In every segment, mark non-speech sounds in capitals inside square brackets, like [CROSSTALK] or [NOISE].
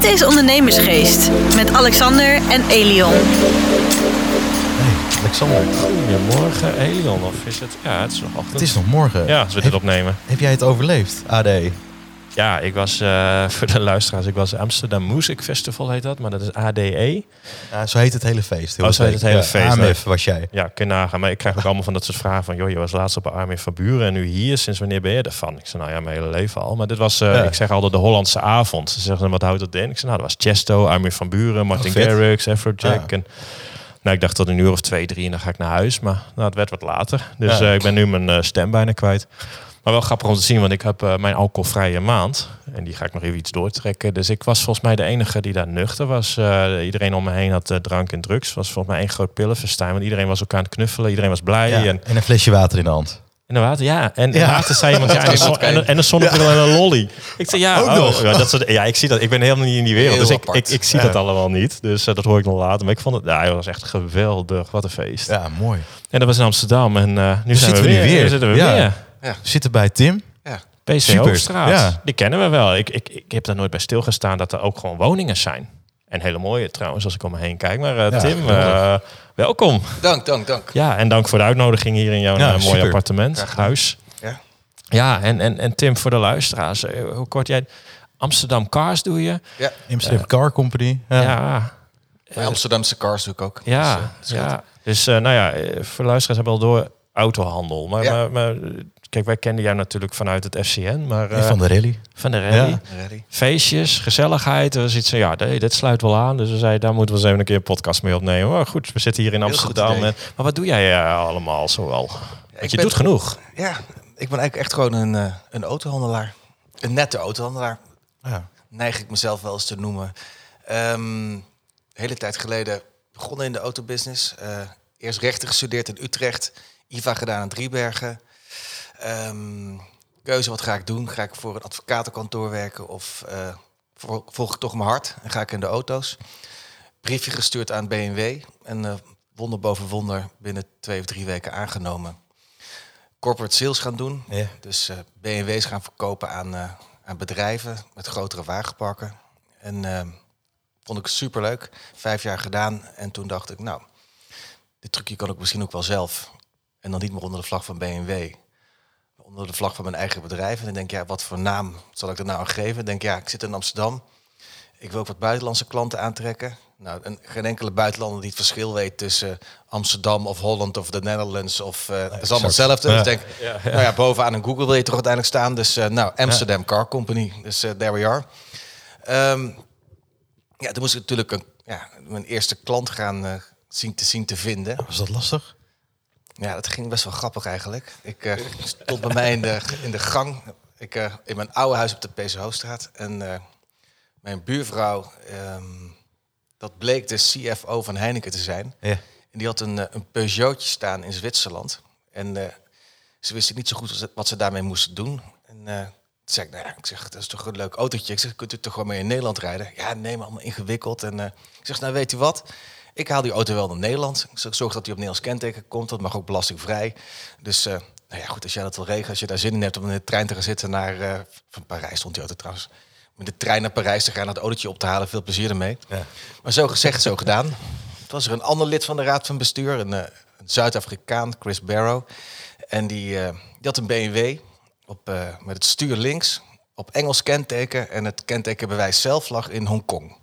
Dit is Ondernemersgeest met Alexander en Elion. Hey, Alexander, Goedemorgen, Elion. Of is het? Ja, het is nog ochtend. het is nog morgen. Ja, als we dit opnemen. Heb jij het overleefd, AD? Ja, ik was, eh, [LAUGHS] voor de luisteraars, ik was Amsterdam Music Festival heet dat, maar dat is ADE. Ja, zo heet het hele feest. heel Oh, zo heet het hele Ja, feest, AMF was jij. Ja, kun je nagaan. Maar ik krijg ook [LAUGHS] allemaal van dat soort vragen van, joh, je was laatst op Armin van Buren en nu hier. Sinds wanneer ben je ervan? Ik zei, nou ja, mijn hele leven al. Maar dit was, eh, Ja. ik zeg altijd de Hollandse avond. Ze zeggen, wat houdt dat in? Ik zei, nou, dat was Chesto, Armin van Buren, Martin Oh. Garrix, Afrojack. Ja. En, nou, ik dacht tot een uur of twee, drie en dan ga ik naar huis. Maar nou, het werd wat later. Dus Ja. eh, ik ben nu mijn stem bijna kwijt. Maar wel grappig om te zien, want ik heb eh, mijn alcoholvrije maand. En die ga ik nog even iets doortrekken. Dus ik was volgens mij de enige die daar nuchter was. Eh, iedereen om me heen had eh, drank en drugs. Was volgens mij één groot pillenfestijn. Want iedereen was elkaar aan het knuffelen. Iedereen was blij. Ja, En, En een flesje water in de hand. en de water, ja. En Ja. later zei iemand, [LAUGHS] ja, en, een zon- en, een- en een zonnebril en een lolly. Ik zei, ja, Ook oh, nog. ja, dat soort, ja, ik zie dat. Ik ben helemaal niet in die wereld. Heel dus ik, apart. ik, ik zie dat allemaal niet. Dus dat hoor ik nog later. Maar ik vond het, ja, het was echt geweldig. Wat een feest. Ja, mooi. En dat was in Amsterdam. En nu zijn zitten we we weer. weer. Nu zitten we Ja. weer. We zitten bij Tim. Ja. PC. Ja. Die kennen we wel. Ik, ik, ik heb daar nooit bij stilgestaan dat er ook gewoon woningen zijn. En hele mooie trouwens, als ik om me heen kijk. Maar eh, Ja, Tim, eh, welkom. Dank, dank, dank. Ja, en dank voor de uitnodiging hier in jouw Ja, eh, mooie super. appartement, Graag huis. Ja. Ja, en, en, en Tim, voor de luisteraars, hoe kort jij... Amsterdam Cars doe je? Ja, Amsterdam Car Company. Ja. Ja, bij Amsterdamse cars doe ik ook. ja, Dus, eh, ja. Dus nou ja, voor de luisteraars hebben we al door autohandel. Maar, Ja. maar, maar, kijk, wij kenden jou natuurlijk vanuit het FCN, maar En eh, van de rally. van de rally. Ja. Ready? feestjes, gezelligheid. Er was iets van, ja, nee, dit sluit wel aan. Dus we zeiden, daar moeten we eens even een keer een podcast mee opnemen. Maar goed, we zitten hier in Amsterdam. En, maar wat doe jij eh, allemaal zoal? Want ik je ben- doet genoeg. Ja, ik ben eigenlijk echt gewoon een, eh, een autohandelaar. Een nette autohandelaar, Ja. neig ik mezelf wel eens te noemen. Ehm, hele tijd geleden begonnen in de autobusiness. Eh, eerst rechten gestudeerd in Utrecht. IVA gedaan in Driebergen. Ehm, keuze, wat ga ik doen? Ga ik voor een advocatenkantoor werken of eh, vol- volg ik toch mijn hart en ga ik in de auto's? Briefje gestuurd aan BMW en eh, wonder boven wonder binnen twee of drie weken aangenomen. Corporate sales gaan doen, Ja. dus eh, BMW's gaan verkopen aan, aan bedrijven met grotere wagenparken. En eh, vond ik superleuk. Vijf jaar gedaan en toen dacht ik, nou, dit trucje kan ik misschien ook wel zelf. En dan niet meer onder de vlag van BMW. Onder de vlag van mijn eigen bedrijf. En dan denk ik, ja, wat voor naam zal ik er nou aan geven? Dan denk ik, ja, ik zit in Amsterdam. Ik wil ook wat buitenlandse klanten aantrekken. Nou, en geen enkele buitenlander die het verschil weet tussen Amsterdam of Holland of de Netherlands of uh, het is allemaal hetzelfde. Ja. Dus ik denk, nou ja, bovenaan een Google wil je toch uiteindelijk staan. Dus eh, nou, Amsterdam Car Company. Dus eh, there we are. Ehm, ja, toen moest ik natuurlijk een, ja, mijn eerste klant gaan eh, zien, te zien te vinden. Was dat lastig? Ja, dat ging best wel grappig eigenlijk. Ik eh, stond bij mij in de, in de gang. Ik, eh, in mijn oude huis op de PC Hoofdstraat. En eh, mijn buurvrouw, ehm, dat bleek de CFO van Heineken te zijn. Ja. En die had een, een Peugeotje staan in Zwitserland. En ze wisten niet zo goed wat ze, daarmee moesten doen. En toen zei ik, nou ja, ik zeg, dat is toch een leuk autootje. Ik zeg, kunt u toch gewoon mee in Nederland rijden? Ja, nee, maar allemaal ingewikkeld. En ik zeg, nou weet u wat? Ik haal die auto wel naar Nederland. Ik zorg dat hij op Nederlands kenteken komt. Dat mag ook belastingvrij. Dus eh, nou ja, goed, als jij dat wil regelen, als je daar zin in hebt om in de trein te gaan zitten naar... eh, van Parijs stond die auto trouwens. Met de trein naar Parijs te gaan, dat autootje op te halen. Veel plezier ermee. Ja. Maar zo gezegd, zo gedaan. Toen was er een ander lid van de Raad van Bestuur, een, eh, een Zuid-Afrikaan, Chris Barrow. En die, die had een BMW op, met het stuur links, op Engels kenteken. En het kentekenbewijs zelf lag in Hongkong.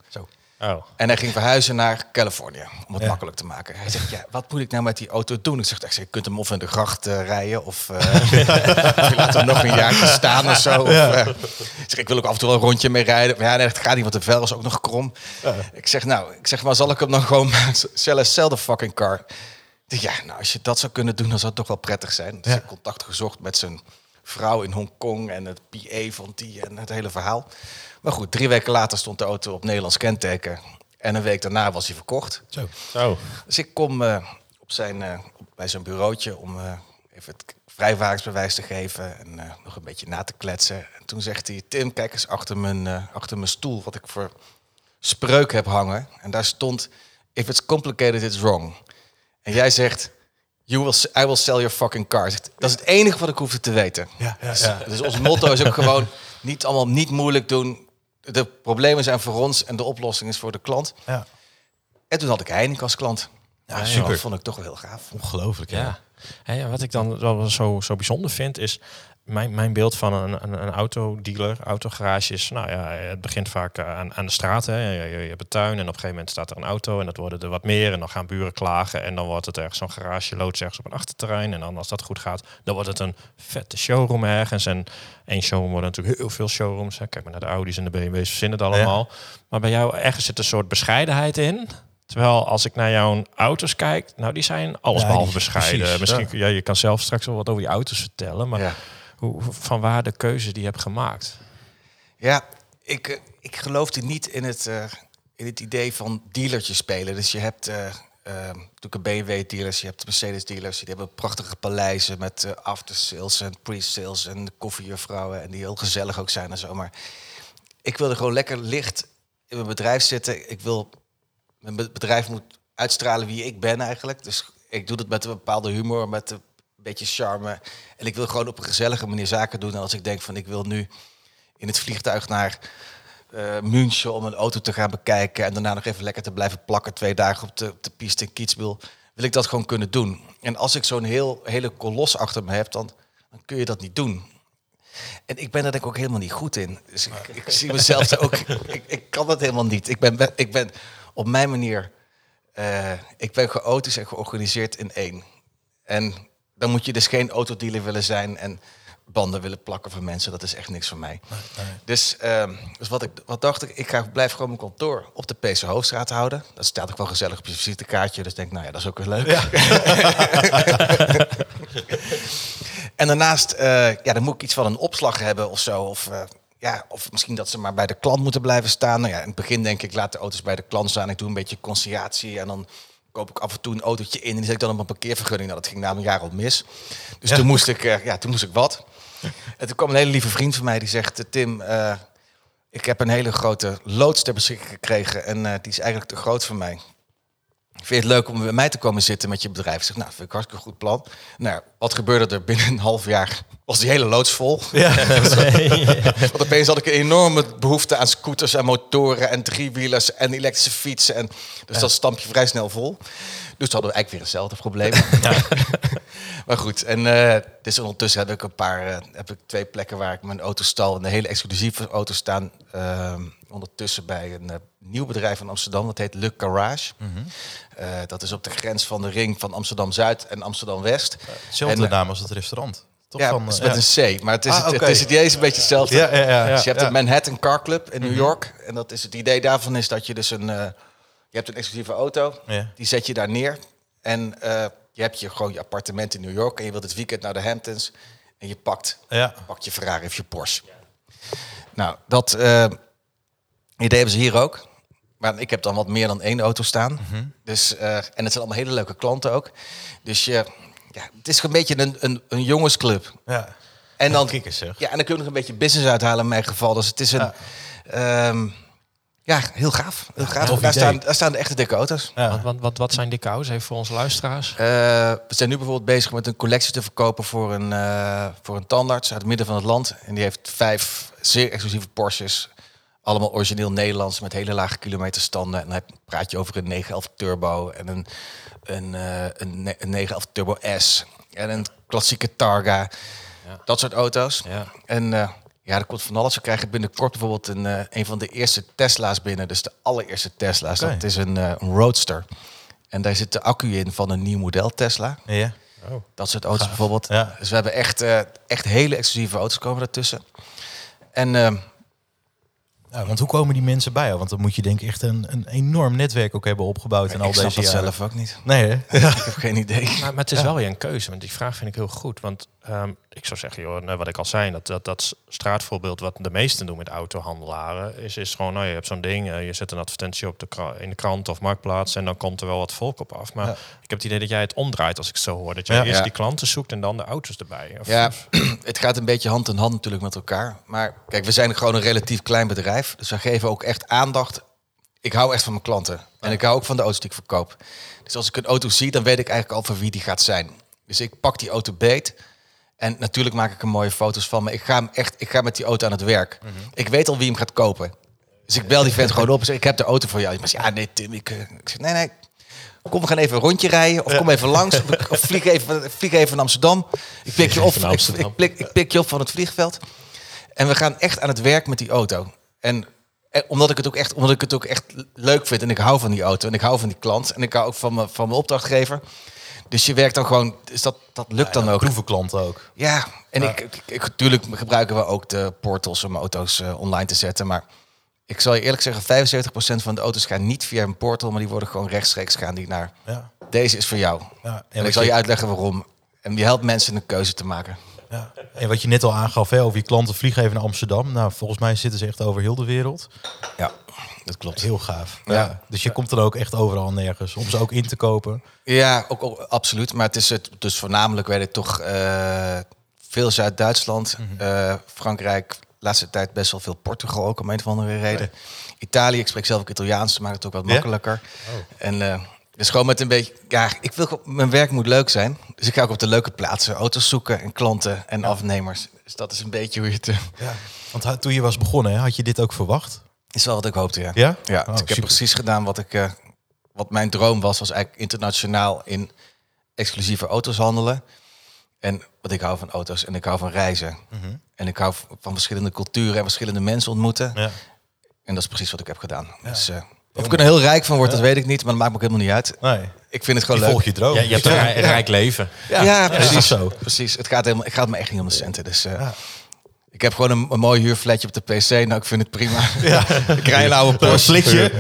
Oh. En hij ging verhuizen naar Californië, om het Ja. makkelijk te maken. Hij zegt, ja, wat moet ik nou met die auto doen? Ik zeg, je kunt hem of in de gracht eh, rijden, of eh, [LAUGHS] je laat hem nog een jaar staan of zo. Of, eh, ik zeg, ik wil ook af en toe wel een rondje mee rijden. Maar ja, nee, het gaat niet, want de vel is ook nog krom. Ik zeg, nou, ik zeg, maar zal ik hem dan gewoon [LAUGHS] sell the fucking car? Ja, nou, als je dat zou kunnen doen, dan zou het toch wel prettig zijn. Dus ik heb contact gezocht met zijn vrouw in Hongkong en het PA van die en het hele verhaal. Maar goed, drie weken later stond de auto op Nederlands kenteken. En een week daarna was hij verkocht. Zo. Zo. Dus ik kom eh, op zijn, eh, op- bij zijn bureautje om eh, even het vrijwaringsbewijs te geven en eh, nog een beetje na te kletsen. En toen zegt hij, Tim, kijk eens achter mijn, eh, achter mijn stoel wat ik voor spreuk heb hangen. En daar stond, if it's complicated, it's wrong. En jij zegt, you will, I will sell your fucking car. Dat is het enige wat ik hoefde te weten. Ja, ja, Dus, ja. dus ons motto is ook gewoon, [LAUGHS] niet allemaal niet moeilijk doen. de problemen zijn voor ons en de oplossing is voor de klant. Ja. En toen had ik Heineken als klant. Ja, super. Dat vond ik toch wel heel gaaf. Ongelooflijk, ja. Ja. Hey, en wat ik dan wel zo, zo bijzonder vind, is mijn, mijn beeld van een, een, een autodealer, autogarage is, nou ja, het begint vaak eh, aan, aan de straat. Hè. Je, je, je hebt een tuin en op een gegeven moment staat er een auto en dat worden er wat meer. En dan gaan buren klagen en dan wordt het ergens zo'n garage loods ergens op een achterterrein. En dan als dat goed gaat, dan wordt het een vette showroom ergens. En één showroom wordt natuurlijk heel veel showrooms. Hè. Kijk maar naar de Audi's en de BMW's, verzinnen het allemaal. Maar bij jou ergens zit een soort bescheidenheid in. Terwijl als ik naar jouw auto's kijk, nou die zijn allesbehalve bescheiden. precies, Misschien ja. ja, je kan zelf straks wel wat over die auto's vertellen, maar Ja. Hoe, van waar de keuze die je hebt gemaakt. Ja, ik, eh, ik geloofde niet in het, eh, in het idee van dealertje spelen. Dus je hebt eh, natuurlijk een BMW-dealers, je hebt Mercedes-dealers. Die hebben prachtige paleizen met eh aftersales en pre-sales en koffiejuffrouwen. En die heel gezellig ook zijn en zo. Maar ik wilde gewoon lekker licht in mijn bedrijf zitten. Ik wil, mijn be- bedrijf moet uitstralen wie ik ben eigenlijk. Dus ik doe het met een bepaalde humor, met een beetje charme. En ik wil gewoon op een gezellige manier zaken doen. En als ik denk van ik wil nu in het vliegtuig naar eh München om een auto te gaan bekijken en daarna nog even lekker te blijven plakken twee dagen op de, op de piste in Kitzbühel, wil ik dat gewoon kunnen doen. En als ik zo'n heel, hele kolos achter me heb, dan, dan kun je dat niet doen. En ik ben er denk ik ook helemaal niet goed in. Dus ik, zie mezelf ook, [LAUGHS] ik, ik kan dat helemaal niet. Ik ben, be- ik ben op mijn manier, eh, ik ben chaotisch en georganiseerd in één. En dan moet je dus geen autodealer willen zijn en banden willen plakken voor mensen. Dat is echt niks voor mij. Dus, ehm, dus wat, ik, wat dacht ik, ik ga, blijf gewoon mijn kantoor op de PC Hoofdstraat houden. Dat staat ook wel gezellig op je visitekaartje. Dus ik denk, nou ja, dat is ook weer leuk. [LAUGHS] en daarnaast, eh, ja, dan moet ik iets van een opslag hebben of zo. Of, eh, ja, of misschien dat ze maar bij de klant moeten blijven staan. Nou ja, in het begin denk ik, laat de auto's bij de klant staan. Ik doe een beetje conciliatie en dan koop ik af en toe een autootje in en die zet ik dan op een parkeervergunning. Nou, dat ging na een jaar al mis. Dus toen, moest ik, eh, ja, toen moest ik wat. En toen kwam een hele lieve vriend van mij die zegt, eh, Tim, eh, ik heb een hele grote loods ter beschikking gekregen en die is eigenlijk te groot voor mij. Vind je het leuk om bij mij te komen zitten met je bedrijf? Ik zeg, nou, vind ik een hartstikke goed plan. Nou, wat gebeurde er binnen een half jaar? Was die hele loods vol. [LAUGHS] [LAUGHS] Want opeens had ik een enorme behoefte aan scooters en motoren en driewielers en elektrische fietsen. En, dus dat stamp je vrij snel vol. Dus hadden we eigenlijk weer hetzelfde probleem. [LAUGHS] maar goed, en eh, dus ondertussen heb ik een paar, eh, heb ik twee plekken waar ik mijn auto stal. En een hele exclusieve auto staan ehm, ondertussen bij een eh, nieuw bedrijf in Amsterdam. Dat heet Le Garage. Eh, dat is op de grens van de ring van Amsterdam-Zuid en Amsterdam-West. Hetzelfde En, eh, naam als het restaurant. Toch ja, van, het is eh, met ja. een C, maar het is, Ah, het, is het idee is een beetje hetzelfde. Ja, ja, ja. Dus je hebt. Mhm. de Manhattan Car Club in New York. En dat is het idee daarvan is dat je dus een... eh, je hebt een exclusieve auto, die zet je daar neer. En je hebt je, gewoon je appartement in New York. En je wilt het weekend naar de Hamptons. En je pakt, Ja. pakt je Ferrari of je Porsche. Nou, dat idee hebben ze hier ook. Maar ik heb dan wat meer dan één auto staan. Mhm. dus, eh, en het zijn allemaal hele leuke klanten ook. Dus je, ja, het is een beetje een, een, een jongensclub. Ja. En dan, kikkers, zeg. ja, en dan kun je nog een beetje business uithalen in mijn geval. Dus het is een... Ja, ja heel gaaf. Heel gaaf. Daar, staan, daar staan de echte dikke auto's. Ja. Wat, wat, wat, wat zijn dikke auto's even voor onze luisteraars? Eh, we zijn nu bijvoorbeeld bezig met een collectie te verkopen voor een, eh, voor een tandarts uit het midden van het land. En die heeft vijf zeer exclusieve Porsches. Allemaal origineel Nederlands met hele lage kilometerstanden. En dan praat je over een 911 Turbo en een, een, eh, een, een 911 Turbo S. En een klassieke Targa. Dat soort auto's. Ja. En eh, ja, er komt van alles. We krijgen binnenkort bijvoorbeeld een, eh, een van de eerste Tesla's binnen. Dus de allereerste Tesla's. Dat is een, eh, een Roadster. En daar zit de accu in van een nieuw model Tesla. Ja. Dat soort auto's bijvoorbeeld. Ja. Dus we hebben echt, eh, echt hele exclusieve auto's komen ertussen. En eh, Ja, want hoe komen die mensen bij jou? Want dan moet je denk ik echt een, een enorm netwerk ook hebben opgebouwd in al ik snap deze dat jaren. zelf ook niet. Nee, hè? [LAUGHS] Ik heb geen idee. Maar, maar het is wel weer een keuze, want die vraag vind ik heel goed. Want ehm, ik zou zeggen, joh, wat ik al zei, dat, dat, dat straatvoorbeeld wat de meesten doen met autohandelaren, is, is gewoon, nou, je hebt zo'n ding, eh, je zet een advertentie op de in de krant of marktplaats en dan komt er wel wat volk op af. Maar Ja. ik heb het idee dat jij het omdraait als ik het zo hoor. Dat jij Ja. eerst Ja. die klanten zoekt en dan de auto's erbij. Of, Ja, [CLEARS THROAT] het gaat een beetje hand in hand natuurlijk met elkaar. Maar kijk, we zijn gewoon een relatief klein bedrijf. Dus we geven ook echt aandacht. Ik hou echt van mijn klanten. En ik hou ook van de auto's die ik verkoop. Dus als ik een auto zie, dan weet ik eigenlijk al voor wie die gaat zijn. Dus ik pak die auto beet. En natuurlijk maak ik er mooie foto's van. Maar ik ga, hem echt, ik ga met die auto aan het werk. Ik weet al wie hem gaat kopen. Dus ik bel die vent gewoon op en zeg, ik heb de auto voor jou. Hij zegt, ja, nee Tim, ik, eh, ik zeg, nee, nee. Kom, we gaan even een rondje rijden. Of kom even langs. Of, vlieg, even, vlieg even naar Amsterdam. Ik pik je op, ik, Amsterdam. ik, pik, ik pik je op van het vliegveld. En we gaan echt aan het werk met die auto. En eh, omdat ik het ook echt, omdat ik het ook echt leuk vind en ik hou van die auto en ik hou van die klant en ik hou ook van mijn, van mijn opdrachtgever. Dus je werkt dan gewoon, dus dat, dat lukt dan ook. Proevenklanten ook. Ja, en Ik, ik, ik, natuurlijk gebruiken we ook de portals om auto's eh, online te zetten. Maar ik zal je eerlijk zeggen, 75% van de auto's gaan niet via een portal, maar die worden gewoon rechtstreeks gaan die naar Ja. deze is voor jou. Ja, En, ik zal je je- uitleggen waarom. En je helpt mensen een keuze te maken. Ja. En wat je net al aangaf, hè, over je klanten vliegen even naar Amsterdam. Nou, volgens mij zitten ze echt over heel de wereld. Ja, dat klopt. Heel gaaf. Ja. Ja. Dus je komt dan ook echt overal nergens om ze ook in te kopen. Ja, ook, ook absoluut. Maar het is het dus voornamelijk weet ik toch eh, veel Zuid-Duitsland, eh, Frankrijk, laatste tijd best wel veel Portugal ook om een of andere reden. Italië, ik spreek zelf ook Italiaans, maakt het ook wat makkelijker. En eh, dus gewoon met een beetje, ja, ik wil mijn werk moet leuk zijn. Dus ik ga ook op de leuke plaatsen auto's zoeken en klanten en afnemers. Dus dat is een beetje hoe je het. eh, Ja. Want toen je was begonnen, had je dit ook verwacht? is wel wat ik hoopte, ja. Ja? Ja, Oh, dus ik heb precies gedaan wat ik, eh, wat mijn droom was, was eigenlijk internationaal in exclusieve auto's handelen. En wat ik hou van auto's en ik hou van reizen. En ik hou van verschillende culturen en verschillende mensen ontmoeten. Ja. En dat is precies wat ik heb gedaan. Dus, eh, of ik er heel rijk van word, dat weet ik niet, maar dat maakt me ook helemaal niet uit. Nee. Ik vind het Je gewoon leuk. volgt je droom. Ja, je hebt een rij- rijk leven. Ja, Ja, precies. zo. Precies. Het gaat, helemaal, het gaat me echt niet om de centen. Dus, eh, Ja. Ik heb gewoon een, een mooi huurflatje op de PC. Nou, ik vind het prima. [LAUGHS] ik rij een oude Porsche.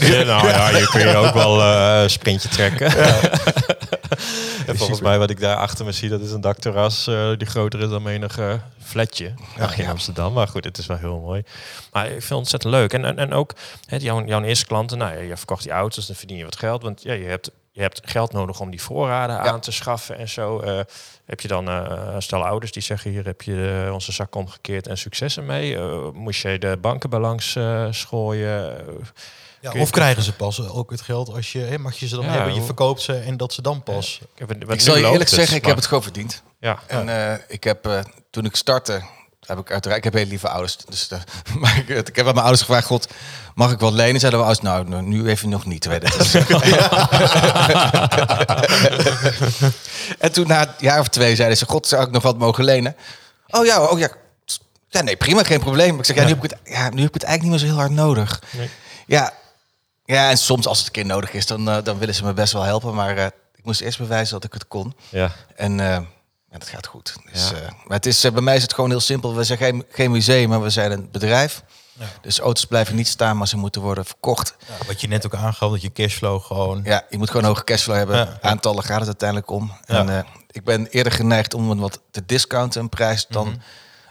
Ja, nou ja, je kun je ook wel eh, sprintje trekken. [LAUGHS] en volgens mij wat ik daar achter me zie, dat is een dakterras eh, die groter is dan menig eh, flatje Ach, in Amsterdam. Maar goed, het is wel heel mooi. Maar ik vind het ontzettend leuk. En, en, en ook hè, jouw, jouw eerste klanten, nou, ja, je verkocht die auto's, dan verdien je wat geld. Want ja, je hebt, je hebt geld nodig om die voorraden aan te schaffen en zo. Eh, heb je dan eh stel ouders die zeggen, hier heb je eh, onze zak omgekeerd en successen mee. Eh, moest je de bankenbalans schooien? Ja, of krijgen ze pas ook het geld als je, hè, mag je ze dan Ja, hebben, je verkoopt ze en dat ze dan pas. Ik, heb- Ik zal je eerlijk zeggen, ik heb het gewoon verdiend. Ja, En eh, ik heb, eh, toen ik startte, heb ik uiteraard, ik heb hele lieve ouders. Dus, eh, [LAUGHS] maar ik, ik heb aan mijn ouders gevraagd, god, mag ik wat lenen? Zeiden mijn ouders, nou, nou, nu even nog niet. Weet [LAUGHS] en toen na een jaar of twee zeiden ze, god, zou ik nog wat mogen lenen? Oh ja, oh ja. Ja, nee, prima, geen probleem. Ik zeg, ja, nu, heb ik het, ja, nu heb ik het eigenlijk niet meer zo heel hard nodig. Nee. Ja, ja, en soms als het een keer nodig is, dan, eh, dan willen ze me best wel helpen. Maar eh, ik moest eerst bewijzen dat ik het kon. ja. En ja, dat gaat goed. Dus, Ja. maar het is, eh, bij mij is het gewoon heel simpel. We zijn geen, geen museum, maar we zijn een bedrijf. Ja. Dus auto's blijven niet staan, maar ze moeten worden verkocht. Ja, wat je net ook aangaf, dat je cashflow gewoon... Ja, je moet gewoon hoge cashflow hebben. Aantallen gaat het uiteindelijk om. En, eh, ik ben eerder geneigd om een wat te discounten een prijs dan Mhm.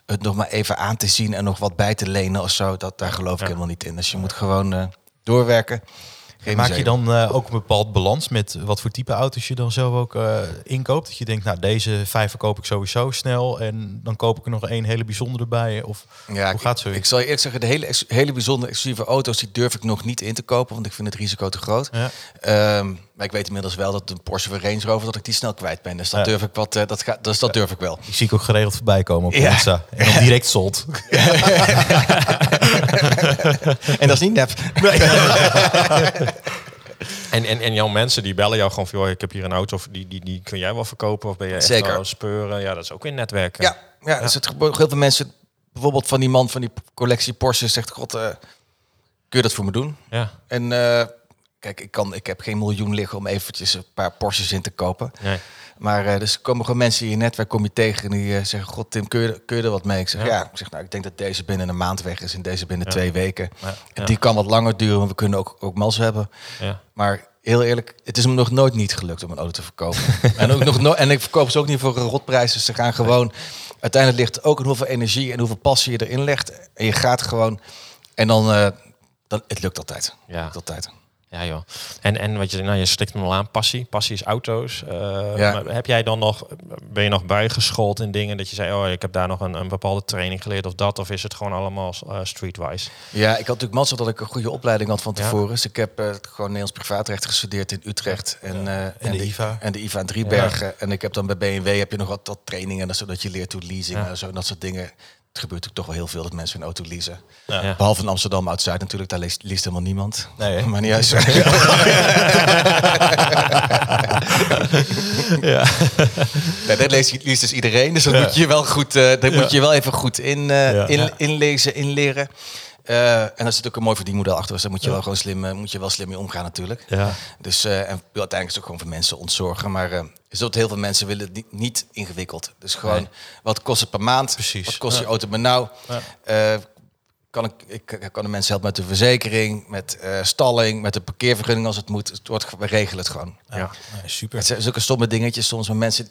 het nog maar even aan te zien en nog wat bij te lenen of zo. Dat, daar geloof ik helemaal niet in. Dus je moet gewoon doorwerken. Geen Maak je dan eh, ook een bepaald balans met wat voor type auto's je dan zelf ook eh, inkoopt? Dat je denkt, nou deze vijf verkoop ik sowieso snel en dan koop ik er nog één hele bijzondere bij. Of Ja, hoe gaat zo? Ik zal je eerlijk zeggen, de hele, hele bijzondere exclusieve auto's, die durf ik nog niet in te kopen, want ik vind het risico te groot. Ja. Ehm, maar ik weet inmiddels wel dat een Porsche Range Rover, dat ik die snel kwijt ben. Dus dat Ja. durf ik wat, eh, dat gaat, dus dat durf ik wel. Die zie ik ook geregeld voorbij komen op Ja. Insta. En dan direct sold. [LAUGHS] en dat is niet nep. [LAUGHS] En, en, en jouw mensen die bellen jou gewoon van, joh, ik heb hier een auto, of die, die, die kun jij wel verkopen? Of ben je echt Zeker. speuren? Ja, dat is ook in netwerken. Ja, ja, Dus het gebeurt heel veel mensen, bijvoorbeeld van die man van die collectie Porsche, zegt: God, eh, kun je dat voor me doen? Ja, En eh, kijk, ik, kan, ik heb geen miljoen liggen om eventjes een paar Porsches in te kopen. nee. Maar eh, dus komen gewoon mensen in je netwerk, kom je tegen en die eh, zeggen: God, Tim, kun je, kun je er wat mee? Ik zeg: Ja. Ja. Ik zeg: Nou, ik denk dat deze binnen een maand weg is en deze binnen Ja. twee weken. Ja. En die kan wat langer duren, want we kunnen ook, ook mals hebben. Ja. Maar heel eerlijk, het is me nog nooit niet gelukt om een auto te verkopen. [LAUGHS] en, ook nog no en ik verkoop ze ook niet voor een rotprijs. Dus ze gaan gewoon. Uiteindelijk ligt ook in hoeveel energie en hoeveel passie je erin legt. En je gaat gewoon. En dan. eh, dan het lukt altijd. Ja. Lukt altijd. Ja, joh. En, en wat je, nou, je stikt hem al aan, passie. Passie is auto's. Eh, Ja. maar heb jij dan nog, ben je nog bijgeschoold in dingen dat je zei, oh, ik heb daar nog een, een bepaalde training geleerd of dat? Of is het gewoon allemaal eh, streetwise? Ja, ik had natuurlijk mazzel dat ik een goede opleiding had van Ja. tevoren. Dus ik heb eh, gewoon Nederlands privaatrecht gestudeerd in Utrecht. En, eh, en, de IVA. En de IVA in Driebergen. En ik heb dan bij BMW heb je nog wat, wat trainingen, zodat je leert hoe leasing Ja. en zo en dat soort dingen. Het gebeurt natuurlijk toch wel heel veel dat mensen een auto leasen. Ja. Behalve in Amsterdam, Oud-Zuid natuurlijk, daar leest, leest helemaal niemand. Nee, maar niet uit. [LAUGHS] Ja. nee, daar leest, leest dus iedereen. Dus dat moet je wel goed, eh daar moet je wel even goed in, Ja. in, Ja. inlezen, inleren. Eh, en daar zit ook een mooi verdienmodel achter. Dus daar moet je wel gewoon slim, eh, moet je wel slim mee omgaan natuurlijk. Ja. Dus eh, en uiteindelijk is het ook gewoon voor mensen ontzorgen. Maar is dat heel veel mensen willen het niet, niet ingewikkeld. Dus gewoon, Nee. wat kost het per maand? Precies. Wat kost Ja. je auto per nou? Kan ik, ik kan de mensen helpen met de verzekering, met stalling, met de parkeervergunning als het moet. Het wordt, we regelen het gewoon. Ja. Super. Het zijn zulke stomme dingetjes soms mensen.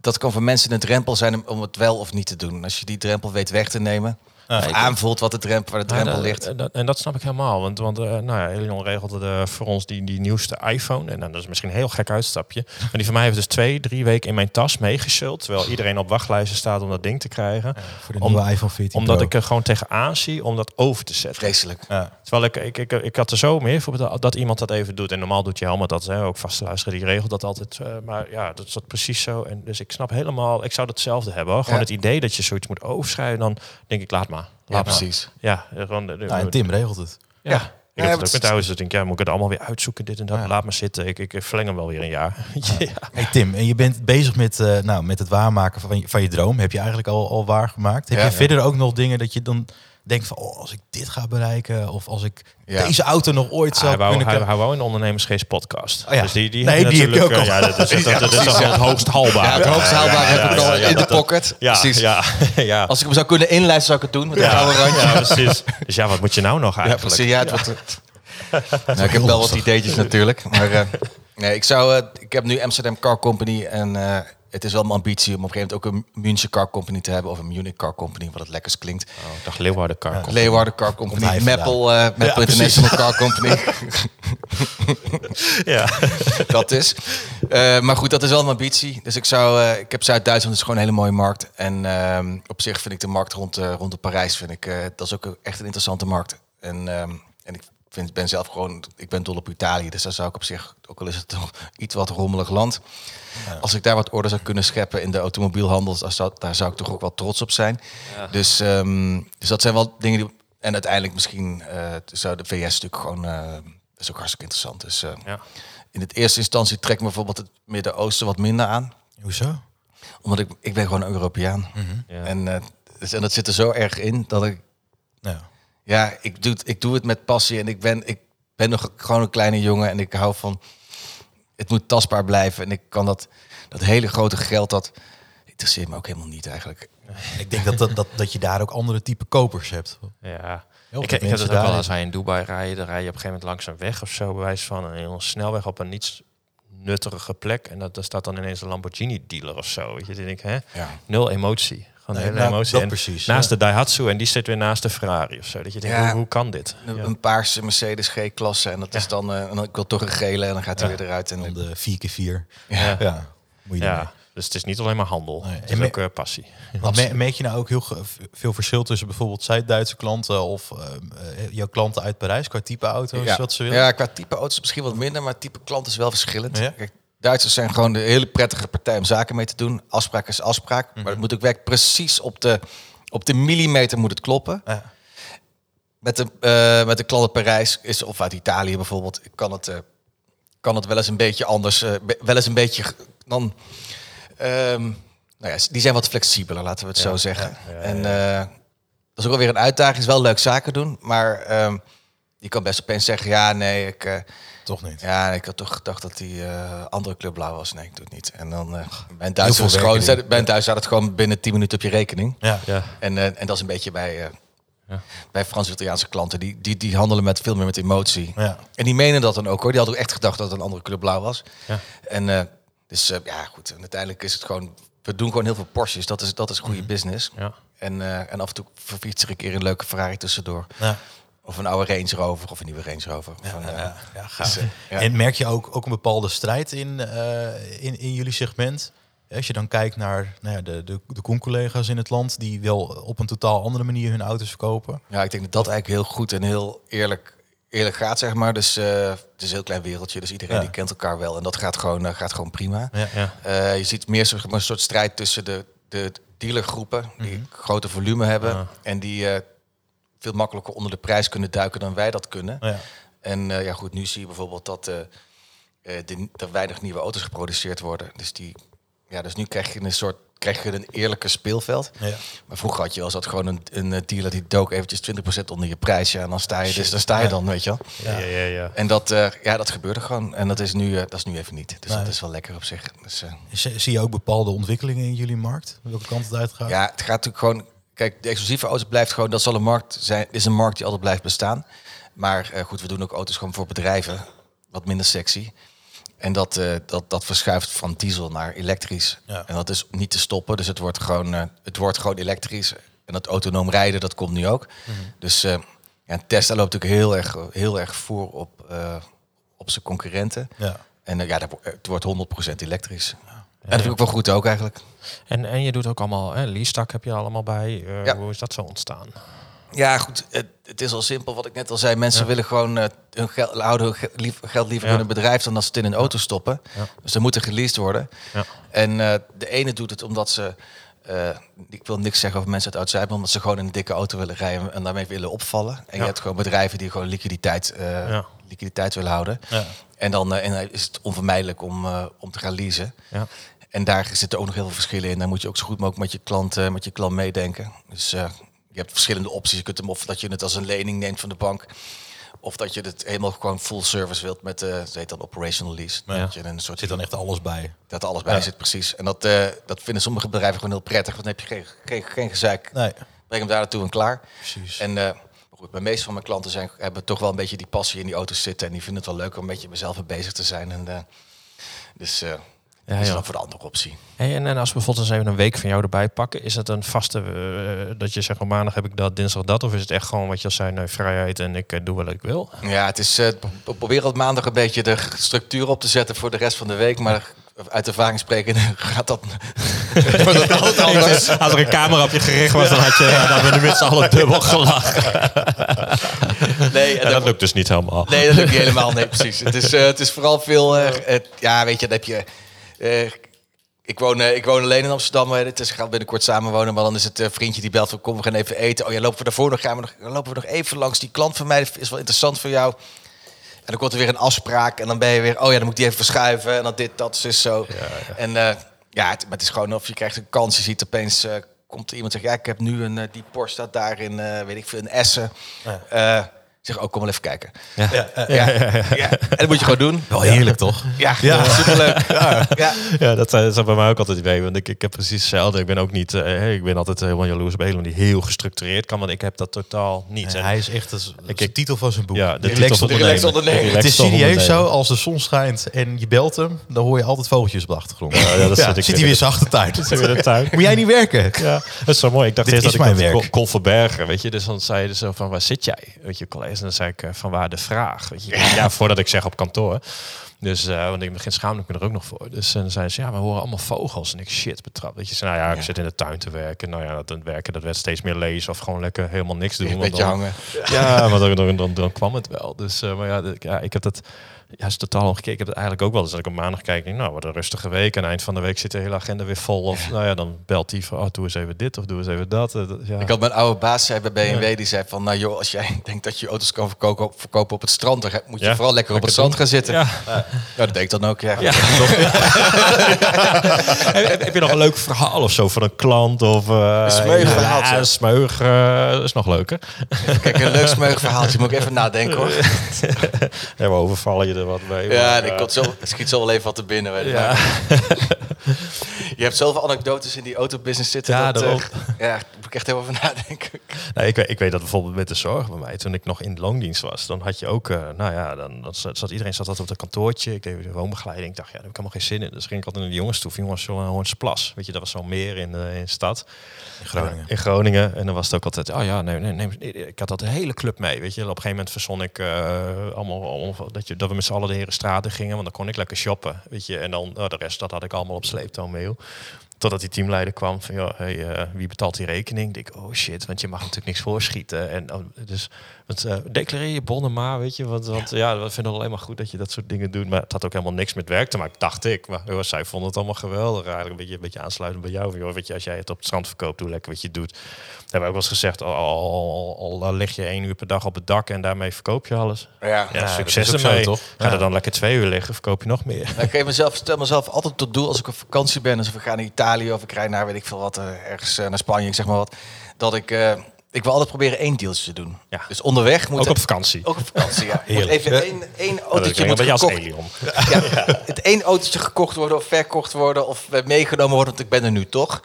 Dat kan voor mensen een drempel zijn om het wel of niet te doen. Als je die drempel weet weg te nemen, Ja, aanvoelt wat de drempel, waar de Ja, drempel ligt. dat- en dat snap ik helemaal. Want, want eh, nou ja, Elion regelde de, voor ons die, die nieuwste iPhone. En dan, dat is misschien een heel gek uitstapje. [LAUGHS] Maar die van mij heeft dus twee, drie weken in mijn tas meegesult. Terwijl iedereen op wachtlijsten staat om dat ding te krijgen. Voor de Om- nieuwe iPhone 14 Omdat Pro. ik er gewoon tegenaan zie om dat over te zetten. Vreselijk. Ja. Terwijl ik, ik, ik, ik had er zo meer voor dat iemand dat even doet. En normaal doet je helemaal dat. Hè, ook vaste luisteren, die regelt dat altijd. eh, maar ja, dat is dat precies zo. En dus ik snap helemaal, ik zou hetzelfde hebben. Hoor. Gewoon Ja. het idee dat je zoiets moet overschrijven. Dan denk ik, laat maar. Ja, precies. Ja, gewoon, de- Nou, en Tim regelt het. Ja. Ja. Ik Ja, heb het ook het- met thuis. Dus denk ik, ja, moet ik het allemaal weer uitzoeken, dit en dat. Ja. Laat maar zitten. Ik, ik verleng hem wel weer een jaar. [LAUGHS] ja. Hey Tim, en je bent bezig met, eh, nou, met het waarmaken van je, van je droom. Heb je eigenlijk al, al waargemaakt? Heb Ja, je ja. verder ook nog dingen dat je dan denkt van... Oh, als ik dit ga bereiken of als ik Ja. deze auto nog ooit zou Hij wou, kunnen... hij, krijgen. hij wou een ondernemersgeest podcast. Oh ja. Dus die, die Nee, heb je die heb je natuurlijk, ook eh, al. Ja, dat is, dat, dat is al het hoogst haalbaar. Ja, het hoogst haalbaar heb ik al in de pocket. Ja, precies. ja, [LAUGHS] ja. Als ik hem zou kunnen inlijsten, zou ik het doen met een gouden randje. ja, [LAUGHS] precies. Dus ja, wat moet je nou nog Ja, eigenlijk? precies. Ja, het wordt, nou, ik heb wel wat [LAUGHS] ideetjes natuurlijk. Maar eh, nee, ik, zou, eh, ik heb nu Amsterdam Car Company. En eh, het is wel mijn ambitie om op een gegeven moment ook een München Car Company te hebben. Of een Munich Car Company, wat het lekkers klinkt. Oh, ik dacht Leeuwarden Car Company. Leeuwarden Car Company. Meppel, eh Meppel Ja. International Car Company. [LAUGHS] Ja. [LAUGHS] dat is. Eh, maar goed, dat is wel mijn ambitie. Dus ik zou, eh, ik heb Zuid-Duitsland is gewoon een hele mooie markt. En ehm, op zich vind ik de markt rond, eh, rond de Parijs, vind ik, eh, dat is ook echt een interessante markt. En, ehm, en ik vind, ben zelf gewoon, ik ben dol op Italië. Dus daar zou ik op zich, ook al is het toch iets wat rommelig land. Als ik daar wat orde zou kunnen scheppen in de automobielhandel, daar zou, daar zou ik toch ook wel trots op zijn. Dus, ehm, dus dat zijn wel dingen die. En uiteindelijk misschien eh, zou de VS natuurlijk gewoon. dat is ook hartstikke interessant. Dus eh, Ja. in het eerste instantie trekt me bijvoorbeeld het Midden-Oosten wat minder aan. Hoezo? Omdat ik, ik ben gewoon een Europeaan. Ja. En, dus, en dat zit er zo erg in dat ik. Nou, Ja, ik doe, het, ik doe het met passie. En ik ben, ik ben nog gewoon een kleine jongen. En ik hou van. Het moet tastbaar blijven. En ik kan dat. Dat hele grote geld, dat interesseert me ook helemaal niet eigenlijk. [LAUGHS] ik denk dat, dat, dat, dat je daar ook andere type kopers hebt. Ja. Ik, ik heb mensen het ook wel als wij in Dubai rijden. Dan rij je op een gegeven moment langs een weg of zo, bewijs van een heel snelweg op een niets nuttige plek. En dat, daar staat dan ineens een Lamborghini dealer of zo. Weet je, denk ik, hè? Ja. Nul emotie. Gewoon Nee, hele nou, emotie. dat En precies, Naast ja. de Daihatsu en die zit weer naast de Ferrari of zo. Dat je denkt, Ja. hoe, hoe kan dit? Een, Ja. een paarse Mercedes G-klasse. En dat is dan. eh, en dan ik wil toch een gele. En dan gaat hij weer eruit. En Dan de 4x4. Ja. Ja, moet je Ja, dus het is niet alleen maar handel. Nee. Het is ook eh, passie. Want me- merk je nou ook heel veel verschil tussen bijvoorbeeld Zuid-Duitse klanten of eh, jouw klanten uit Parijs qua type auto's ja. wat ze willen? Ja, qua type auto's misschien wat minder, maar type klant is wel verschillend. Ja? Kijk, Duitsers zijn gewoon de hele prettige partij om zaken mee te doen. Afspraak is afspraak, maar het moet ook werk precies op de, op de millimeter moet het kloppen. Ja. Met de, eh, met de klant uit Parijs is, of uit Italië bijvoorbeeld, kan het, eh, kan het wel eens een beetje anders, eh, be- wel eens een beetje dan. ehm, nou ja, die zijn wat flexibeler, laten we het zo zeggen. en dat is ook alweer een uitdaging. is wel leuk zaken doen, maar ehm, je kan best opeens zeggen, ja, nee, ik, Toch niet. ja, ik had toch gedacht dat die eh, andere club blauw was. Nee, ik doe het niet. En dan eh bij een Duitser Heel is veel gewoon, Duitser had het gewoon binnen 10 minuten op je rekening. Ja. Ja. En, eh, en dat is een beetje bij, eh, Ja. bij Frans-Italiaanse klanten. Die, die, die handelen met veel meer met emotie. Ja. En die menen dat dan ook hoor. Die hadden ook echt gedacht dat het een andere club blauw was. Ja. En eh, dus eh, ja, goed. En uiteindelijk is het gewoon. We doen gewoon heel veel Porsches. Dat is, dat is goede business. Ja. En, eh, en af en toe verfiets er een keer een leuke Ferrari tussendoor. Ja. Of een oude Range Rover of een nieuwe Range Rover. Van, eh, Ja, ja, gaaf. dus, eh, ja. En merk je ook, ook een bepaalde strijd in, eh, in, in jullie segment? Als je dan kijkt naar nou ja, de, de, de collega's in het land die wel op een totaal andere manier hun auto's verkopen. Ja, ik denk dat dat eigenlijk heel goed en heel eerlijk, eerlijk gaat, zeg maar. Dus eh, het is een heel klein wereldje, dus iedereen Ja. die kent elkaar wel. En dat gaat gewoon, eh, gaat gewoon prima. Ja. Ja. Eh, je ziet meer zeg maar, een soort strijd tussen de, de, dealergroepen die grote volume hebben en die eh, veel makkelijker onder de prijs kunnen duiken dan wij dat kunnen. Ja. En eh, ja, goed, nu zie je bijvoorbeeld dat eh, eh, de, er weinig nieuwe auto's geproduceerd worden. Dus, die, ja, dus nu krijg je een soort krijg je een eerlijke speelveld. Ja. Maar vroeger had je wel eens dat gewoon een, een dealer die dook eventjes 20% onder je prijs. Ja, en dan sta je, dus dan sta je dan, weet je wel. Ja, ja, ja. En dat, eh, ja, dat gebeurde gewoon. En dat is nu, eh, dat is nu even niet. Dus Nee. dat is wel lekker op zich. Dus, Zie zie je ook bepaalde ontwikkelingen in jullie markt? Welke kant het uitgaat? Ja, het gaat natuurlijk gewoon. Kijk, de exclusieve auto blijft gewoon. Dat zal een markt zijn. Is een markt die altijd blijft bestaan. Maar eh, goed, we doen ook auto's gewoon voor bedrijven. Wat minder sexy. En dat, eh, dat, dat verschuift van diesel naar elektrisch. Ja. En dat is niet te stoppen. Dus het wordt gewoon, eh, het wordt gewoon elektrisch. En dat autonoom rijden, dat komt nu ook. Dus eh, ja, Tesla loopt natuurlijk heel erg, heel erg voor op, op zijn concurrenten. Ja. En ja, het wordt 100% elektrisch. En dat vind ik wel goed ook eigenlijk. En, en je doet ook allemaal, hè, leasetak heb je allemaal bij. Eh, Ja. Hoe is dat zo ontstaan? Ja, goed. Het, het is al simpel wat ik net al zei. Mensen Ja. willen gewoon eh, hun geld, houden hun lief- geld liever Ja. in een bedrijf dan dat ze het in een auto stoppen. Dus ze moeten geleased worden. Ja. En eh, de ene doet het omdat ze. ik wil niks zeggen over mensen uit Oud-Zuid, omdat ze gewoon in een dikke auto willen rijden en daarmee willen opvallen. En je hebt gewoon bedrijven die gewoon liquiditeit, liquiditeit willen houden. Ja. En dan en is het onvermijdelijk om, om te gaan leasen. Ja. En daar zitten ook nog heel veel verschillen in. Daar moet je ook zo goed mogelijk met je klant, met je klant meedenken. Dus eh, je hebt verschillende opties. Je kunt hem of dat je het als een lening neemt van de bank. Of dat je het helemaal gewoon full service wilt met, ze heet dan operational lease. Ja. Dat je een soort Zit dan echt alles bij. dat alles bij Ja. zit, precies. En dat, eh, dat vinden sommige bedrijven gewoon heel prettig. Want dan heb je geen, geen, geen gezeik. Nee, Breng hem daar naartoe en klaar. precies. En maar goed, de meeste van mijn klanten zijn, hebben toch wel een beetje die passie in die auto's zitten. En die vinden het wel leuk om een beetje mezelf mee bezig te zijn. En, dus Ja, dat is dan voor de andere optie. Hey, en, en als we bijvoorbeeld eens even een week van jou erbij pakken, is het een vaste, eh, dat je zegt, op maandag heb ik dat, dinsdag dat? Of is het echt gewoon wat je al zei, nee, vrijheid en ik eh, doe wat ik wil? Ja, het is. eh, we proberen op maandag een beetje de structuur op te zetten voor de rest van de week. Maar uit ervaring spreken [LAUGHS] gaat dat, [LAUGHS] dat altijd [LAUGHS] anders. Als er een camera op je gericht was, dan had je ja, dan we met z'n allen dubbel gelachen. Nee, en dat lukt dus niet helemaal. nee, dat lukt niet helemaal. Nee, precies. Het is, eh, het is vooral veel. eh, het- ja, weet je, dan heb je. Eh, ik woon, eh, ik woon alleen in Amsterdam. Het is, ik ga binnenkort samenwonen. Maar dan is het eh, vriendje die belt van kom, we gaan even eten. Oh ja, lopen we daarvoor nog, gaan we nog, lopen we nog even langs. Die klant van mij is wel interessant voor jou. En dan komt er weer een afspraak. En dan ben je weer, oh ja, dan moet ik die even verschuiven. En dan dit, dat, is zo. En ja, het, maar het is gewoon of je krijgt een kans. Je ziet opeens, komt er iemand zeggen, ja, ik heb nu een, die Porsche staat daar in, weet ik veel, in Essen. Eh, zeg, oh, kom wel even kijken. Ja. Ja, ja, ja. En dat moet je gewoon doen. Wel heerlijk, toch? Ja, [LAUGHS] superleuk. Ja. Ja. Ja, dat eh, is bij mij ook altijd idee. Want ik, ik heb precies hetzelfde. Ik ben ook niet, eh, ik ben altijd helemaal jaloers op Elon die heel gestructureerd kan. Want ik heb dat totaal niet. En hij is echt de, Ik- de titel van zijn boek. ja, de Relaxed titel ondernemer. Relaxed Het is serieus zo, als de zon schijnt en je belt hem, dan hoor je altijd vogeltjes op de achtergrond. Ja, ja, dat Ja, zit ik zit hij weer zijn achtertuin. [LAUGHS] Zit hij weer in de tuin. Moet jij niet werken? Ja, dat is zo mooi. Ik dacht eerst dat ik mijn dat werk. kon, verbergen, weet je. Dus dan zei je zo van, waar zit jij? Weet je, En dan zei ik, eh, van waar de vraag? Ja, voordat ik zeg op kantoor. Dus, eh, want het begin schaamde ik me er ook nog voor. Dus en dan zei ze, ja, we horen allemaal vogels. En ik, shit, betrapt. Weet je, ze, nou ja, ik zit in de tuin te werken. Nou ja, dat, dat werken, dat werd steeds meer lezen of gewoon lekker helemaal niks doen. Een beetje dan- hangen. Ja, maar dan, dan, dan, dan kwam het wel. Dus, eh, maar ja, ik heb dat ja, is totaal omgekeerd. Ik heb het eigenlijk ook wel eens dat ik op maandag kijk. Denk, nou, wat een rustige week. En eind van de week zit de hele agenda weer vol. Of nou ja, dan belt die van, oh, doe eens even dit of doe eens even dat. Eh, dat- Ja. Ik had mijn oude baas zei bij BMW, die zei van, nou joh, als jij [LAUGHS] denkt dat je auto's kan verkopen op, verkopen op het strand, dan moet je vooral lekker op het strand gaan zitten. Ja. Ja, dat deed ik dan ook, ja. [LAUGHS] Heb, heb je nog een leuk verhaal of zo van een klant? Of, eh, Een smeug verhaaltje. Ja, een smeug eh, is nog leuker. Kijk, een leuk smeug verhaaltje, moet ik even nadenken hoor. [LAUGHS] Ja, we overvallen je er wat mee. Ja, maar, ik eh, komt zo, schiet zo wel even wat te binnen. Weet. Ja. Je hebt zoveel anekdotes in die autobusiness zitten. Ja, dat, eh, ja, ik echt heel even [LAUGHS] nadenken. Nee, ik, weet, ik weet dat bijvoorbeeld met de zorg bij mij, toen ik nog in loondienst was, dan had je ook, eh, nou ja, dan, dan zat, iedereen zat altijd op het kantoortje. Ik deed de woonbegeleiding. Ik dacht, ja, daar heb ik helemaal geen zin in. Dus ging ik altijd naar de jongens toe. Jongens, zo een Hoornsplas. Weet je, dat was zo meer in de, in de stad. In Groningen. In Groningen. En dan was het ook altijd, oh ja, nee, nee, nee, nee, ik had dat een hele club mee. Weet je, op een gegeven moment verzon ik eh, allemaal, allemaal dat, je, dat we met z'n allen de heren straten gingen, want dan kon ik lekker shoppen. Weet je, en dan oh, de rest, dat had ik allemaal op sleeptouw mee. Totdat die teamleider kwam van, joh, hey, eh, wie betaalt die rekening? Ik denk, oh shit, want je mag natuurlijk niks voorschieten. En oh, dus, want, eh, declareer je bonnen maar, weet je. Want, want ja, we vinden het alleen maar goed dat je dat soort dingen doet. Maar het had ook helemaal niks met werk te maken, dacht ik. Maar joh, zij vonden het allemaal geweldig. Eigenlijk een beetje, een beetje aansluitend bij jou. Van, joh, weet je, als jij het op het strand verkoopt, doe lekker wat je doet. We hebben ook wel eens gezegd, al, al, al, al lig je één uur per dag op het dak en daarmee verkoop je alles. Ja, Ja, succes zo, ermee. toch? Ga Ja. er dan lekker twee uur liggen, verkoop je nog meer. Nou, ik geef mezelf, stel mezelf altijd tot doel als ik op vakantie ben. Dus we gaan naar Italië of ik rijd naar weet ik veel wat, eh, ergens eh, naar Spanje, ik zeg maar wat. Dat ik, eh, ik wil altijd proberen één deeltje te doen. Ja. Dus onderweg moet Ook op vakantie. Ook op vakantie, ja. [LAUGHS] Heerlijk. even één, één autootje moet gekocht, [LAUGHS] [LAUGHS] ja, het één autootje gekocht worden of verkocht worden of meegenomen worden, want ik ben er nu toch.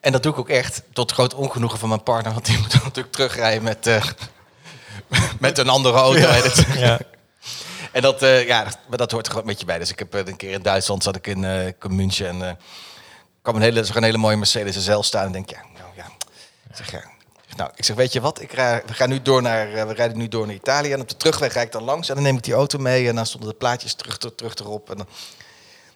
En dat doe ik ook echt tot groot ongenoegen van mijn partner, want die moet dan natuurlijk terugrijden met, met een andere auto. Ja. en dat, ja, dat, maar dat hoort er gewoon een beetje bij. Dus ik heb een keer in Duitsland zat ik in, München en kwam een hele, zag een hele mooie Mercedes SL staan en denk ja, nou ja. Ik zeg ja. Nou, ik zeg, weet je wat? Ik rij, we gaan nu door naar, eh, we rijden nu door naar Italië en op de terugweg rijd ik dan langs en dan neem ik die auto mee en dan stonden de plaatjes terug, terug, terug erop en dan,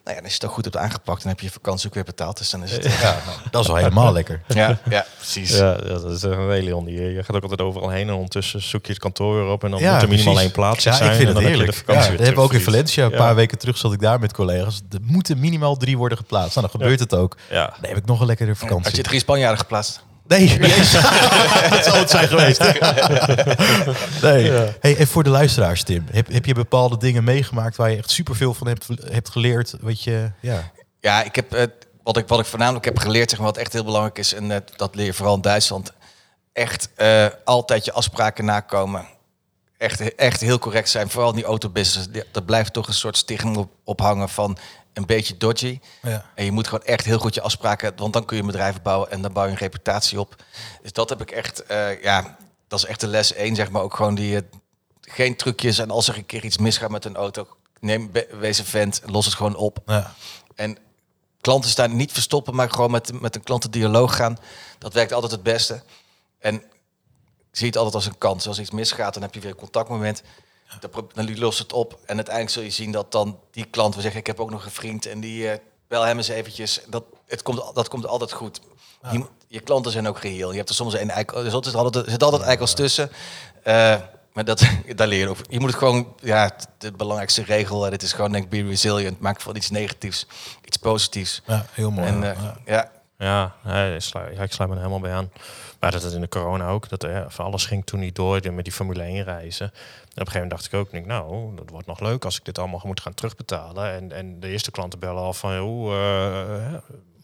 nou ja, dan is het ook goed op aangepakt en heb je je vakantie ook weer betaald. Dus dan is het, Ja, [LAUGHS] dat is wel helemaal lekker. ja, ja, precies. Ja, ja, dat is een Elion. Die, je gaat ook altijd overal heen en ondertussen zoek je het kantoor weer op en dan Ja, moet er minimaal precies. één plaats Ja, zijn. ik vind het dan heb heerlijk. de vakantie Ja, weer dat hebben we ook in. Valencia. Een Ja. paar weken terug zat ik daar met collega's. Er moeten minimaal drie worden geplaatst. Nou, dan gebeurt het ook. Ja. Dan heb ik nog een lekkere Had vakantie. je drie Spanjaarden geplaatst? Nee, [LAUGHS] [LAUGHS] dat zal het zijn geweest. [LAUGHS] nee. Hey, en voor de luisteraars, Tim. Heb, heb je bepaalde dingen meegemaakt waar je echt superveel van hebt, hebt geleerd? Wat je, ja. Ja, ik heb, eh, wat, ik, wat ik voornamelijk heb geleerd, zeg maar, wat echt heel belangrijk is, en eh, dat leer je vooral in Duitsland, echt eh, altijd je afspraken nakomen. Echt, echt heel correct zijn, vooral in die autobusiness. Die- Er blijft toch een soort stigma op, op hangen van een beetje dodgy. Ja. En je moet gewoon echt heel goed je afspraken, want dan kun je een bedrijf bouwen en dan bouw je een reputatie op. Dus dat heb ik echt, eh, ja, dat is echt de les één, zeg maar. Ook gewoon die, eh, geen trucjes en als er een keer iets misgaat met een auto, neem, wees een vent, los het gewoon op. Ja. En klanten staan niet verstoppen, maar gewoon met, met een klantendialoog gaan. Dat werkt altijd het beste. En zie het altijd als een kans. Als iets misgaat, dan heb je weer een contactmoment. Dan, lost het op. En uiteindelijk zul je zien dat dan die klant wil zeggen... ik heb ook nog een vriend en die... eh bel hem eens eventjes. Dat, het komt, dat komt altijd goed. Je, je klanten zijn ook geheel. Je hebt er soms een eikel... Er zit altijd, er zit altijd eikels tussen. Eh, maar dat, [LAUGHS] daar leer je. Je moet het gewoon... Ja, de belangrijkste regel... dit is gewoon, denk be resilient. Maak van iets negatiefs iets positiefs. ja, heel mooi. En ja. eh, Ja. ja, Ja, nee, ik sluit, ja, ik sluit me er helemaal bij aan. Maar dat het in de corona ook, dat er van alles ging toen niet door met die Formule 1 reizen. En op een gegeven moment dacht ik ook, denk, nou, dat wordt nog leuk als ik dit allemaal moet gaan terugbetalen. En, en de eerste klanten bellen al van, hoe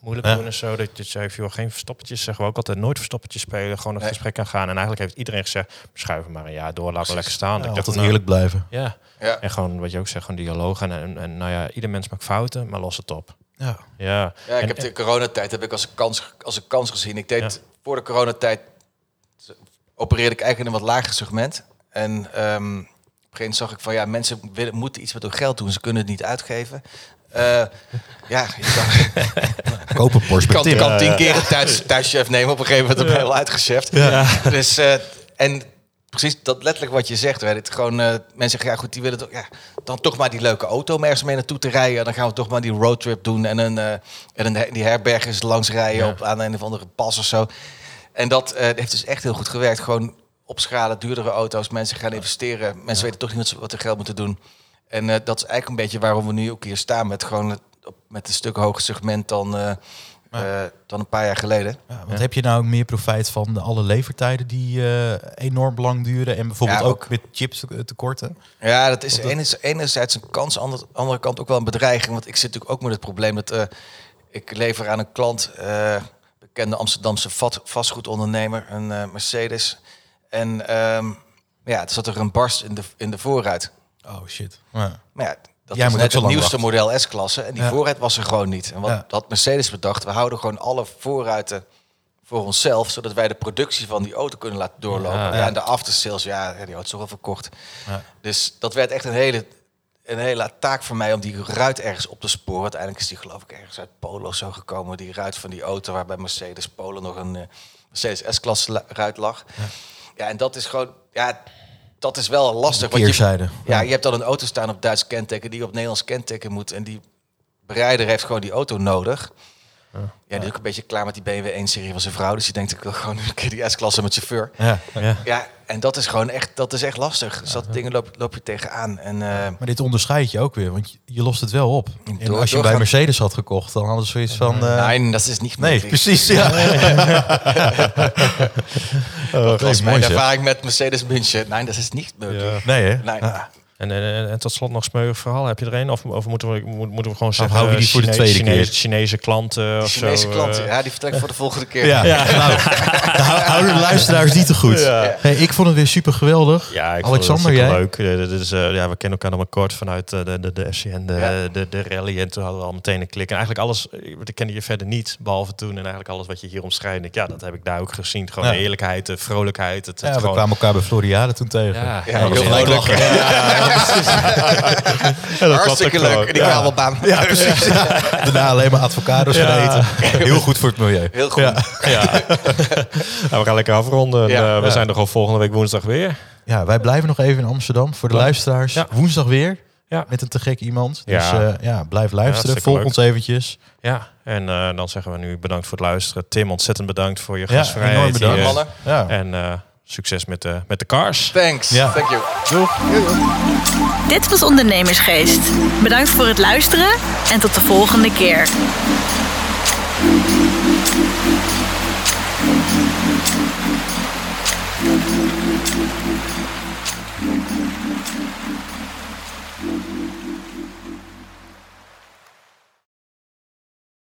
moeilijk Ja. doen en zo. Dat je zei, joh, geen verstoppertjes, zeggen we ook altijd, nooit verstoppertjes spelen, gewoon een Nee. gesprek aan gaan. En eigenlijk heeft iedereen gezegd, schuiven maar een jaar door, laten we lekker staan. Ja, ik dacht, altijd nou, eerlijk blijven. Ja, ja. en gewoon wat je ook zegt, gewoon dialoog. En, en, en nou ja, ieder mens maakt fouten, maar los het op. Ja. Ja, Ja, ik En- heb de coronatijd heb ik als een kans, als een kans gezien. Ik deed Ja. voor de coronatijd opereerde ik eigenlijk in een wat lager segment. En ehm, op een gegeven moment zag ik van ja, mensen willen, moeten iets met hun geld doen. Ze kunnen het niet uitgeven. Eh, ja, je [LAUGHS] kan, Koop een kan, tien keer een thuis, thuischef nemen. Op een gegeven moment heb je wel uitgecheft. Dus, eh, en precies dat letterlijk wat je zegt. Hè, dit gewoon, eh, mensen zeggen, ja goed, die willen toch, ja, dan toch maar die leuke auto om ergens mee naartoe te rijden. Dan gaan we toch maar die roadtrip doen en, een, eh, en een, die herbergers langs rijden Ja. op, aan een of andere pas of zo. En dat eh, heeft dus echt heel goed gewerkt. Gewoon opschalen, duurdere auto's, mensen gaan investeren. Mensen weten toch niet wat ze geld moeten doen. En dat is eigenlijk een beetje waarom we nu ook hier staan. Met gewoon het- met een stuk hoger segment dan, eh, dan een paar jaar geleden. Ja, want heb je nou meer profijt van de alle levertijden die eh, enorm lang duren en bijvoorbeeld ook, ook. met chips tekorten? Ja, dat is enerzijds, enerzijds een kans, aan de andere kant ook wel een bedreiging. Want ik zit natuurlijk ook met het probleem dat eh, ik lever aan een klant, bekende Amsterdamse vastgoedondernemer, een Mercedes. En ehm, ja, het zat er een barst in de, in de voorruit. Oh shit. Maar ja, dat Jij is moet net het nieuwste wachten. model S-klasse. En die Ja. voorruit was er gewoon niet. En wat Ja. had Mercedes bedacht? We houden gewoon alle voorruiten voor onszelf, zodat wij de productie van die auto kunnen laten doorlopen. Ja. Ja, en de aftersales, ja, die auto is toch wel verkocht. Ja. Dus dat werd echt een hele, een hele taak voor mij om die ruit ergens op te sporen. Uiteindelijk is die geloof ik ergens uit Polen of zo gekomen. Die ruit van die auto waar bij Mercedes Polen nog een eh, Mercedes S-klasse la- ruit lag. Ja. en dat is gewoon, ja, dat is wel lastig. want je, ja, je hebt dan een auto staan op Duits kenteken die op Nederlands kenteken moet. En die bereider heeft gewoon die auto nodig. Ja, die is ook een beetje klaar met die BMW 1-serie van zijn vrouw. Dus die denkt, ik wil gewoon een keer die S-klasse met chauffeur. Ja. Ja. Ja, en dat is gewoon echt, dat is echt lastig. Dus dat dingen loop, loop je tegenaan. En eh, Maar dit onderscheid je ook weer, want je, je lost het wel op. En Door- als je bij. Mercedes had gekocht, dan hadden ze zoiets van... eh, nee, dat is niet nee, precies. Ja. [LAUGHS] Dat was mooi mijn ervaring met Mercedes München. Nee, dat is niet mogelijk. Nee, hè? Nee. En, en, en tot slot nog smeuig verhaal. Heb je er een? Of, of moeten, we, moet- moeten we gewoon Of zeggen... hou je die voor de tweede Chinese, keer? Chinese klanten of Chinese zo? klanten, eh, ja, die vertel ik voor de volgende keer. Ja, nou, [LAUGHS] [LAUGHS] hou- houden de luisteraars niet te goed. Ja. Hey, ik vond het weer super geweldig. Ja, ik Alexander, vond het jij? leuk. Eh, dit is, eh, ja, we kennen elkaar nog maar kort vanuit eh, de, de, de FCN, de, Ja. de, de rally. En toen hadden we al meteen een klik. En eigenlijk alles, eh, ik kende je verder niet, behalve toen. En eigenlijk alles wat je hier omschrijft. ik, Ja, dat heb ik daar ook gezien. Gewoon de eerlijkheid, de vrolijkheid. Het, het Ja, we gewoon, kwamen elkaar bij Floriade toen tegen. Ja, Ja, dat was leuk. Ja, dat Hartstikke leuk. En die kabelbaan. Ja, precies. Ja. Daarna alleen maar avocados Ja. gegeten. Heel goed voor het milieu. Heel goed. Ja. Ja. [LAUGHS] Nou, we gaan lekker afronden. En, Ja. eh, we Ja. zijn er gewoon volgende week woensdag weer. ja, wij blijven nog even in Amsterdam. Voor de Ja. luisteraars. Ja. Woensdag weer. Ja. Met een te gek iemand. Dus Ja. eh, ja, blijf luisteren. hartstikke Volg leuk. ons eventjes. Ja, en eh, dan zeggen we nu bedankt voor het luisteren. Tim, ontzettend bedankt voor je Ja, gastvrijheid. enorm bedankt. hier. Ja. En eh, succes met de, met de cars. thanks. Ja. Thank you. Doeg. Dit was Ondernemersgeest. Bedankt voor het luisteren en tot de volgende keer.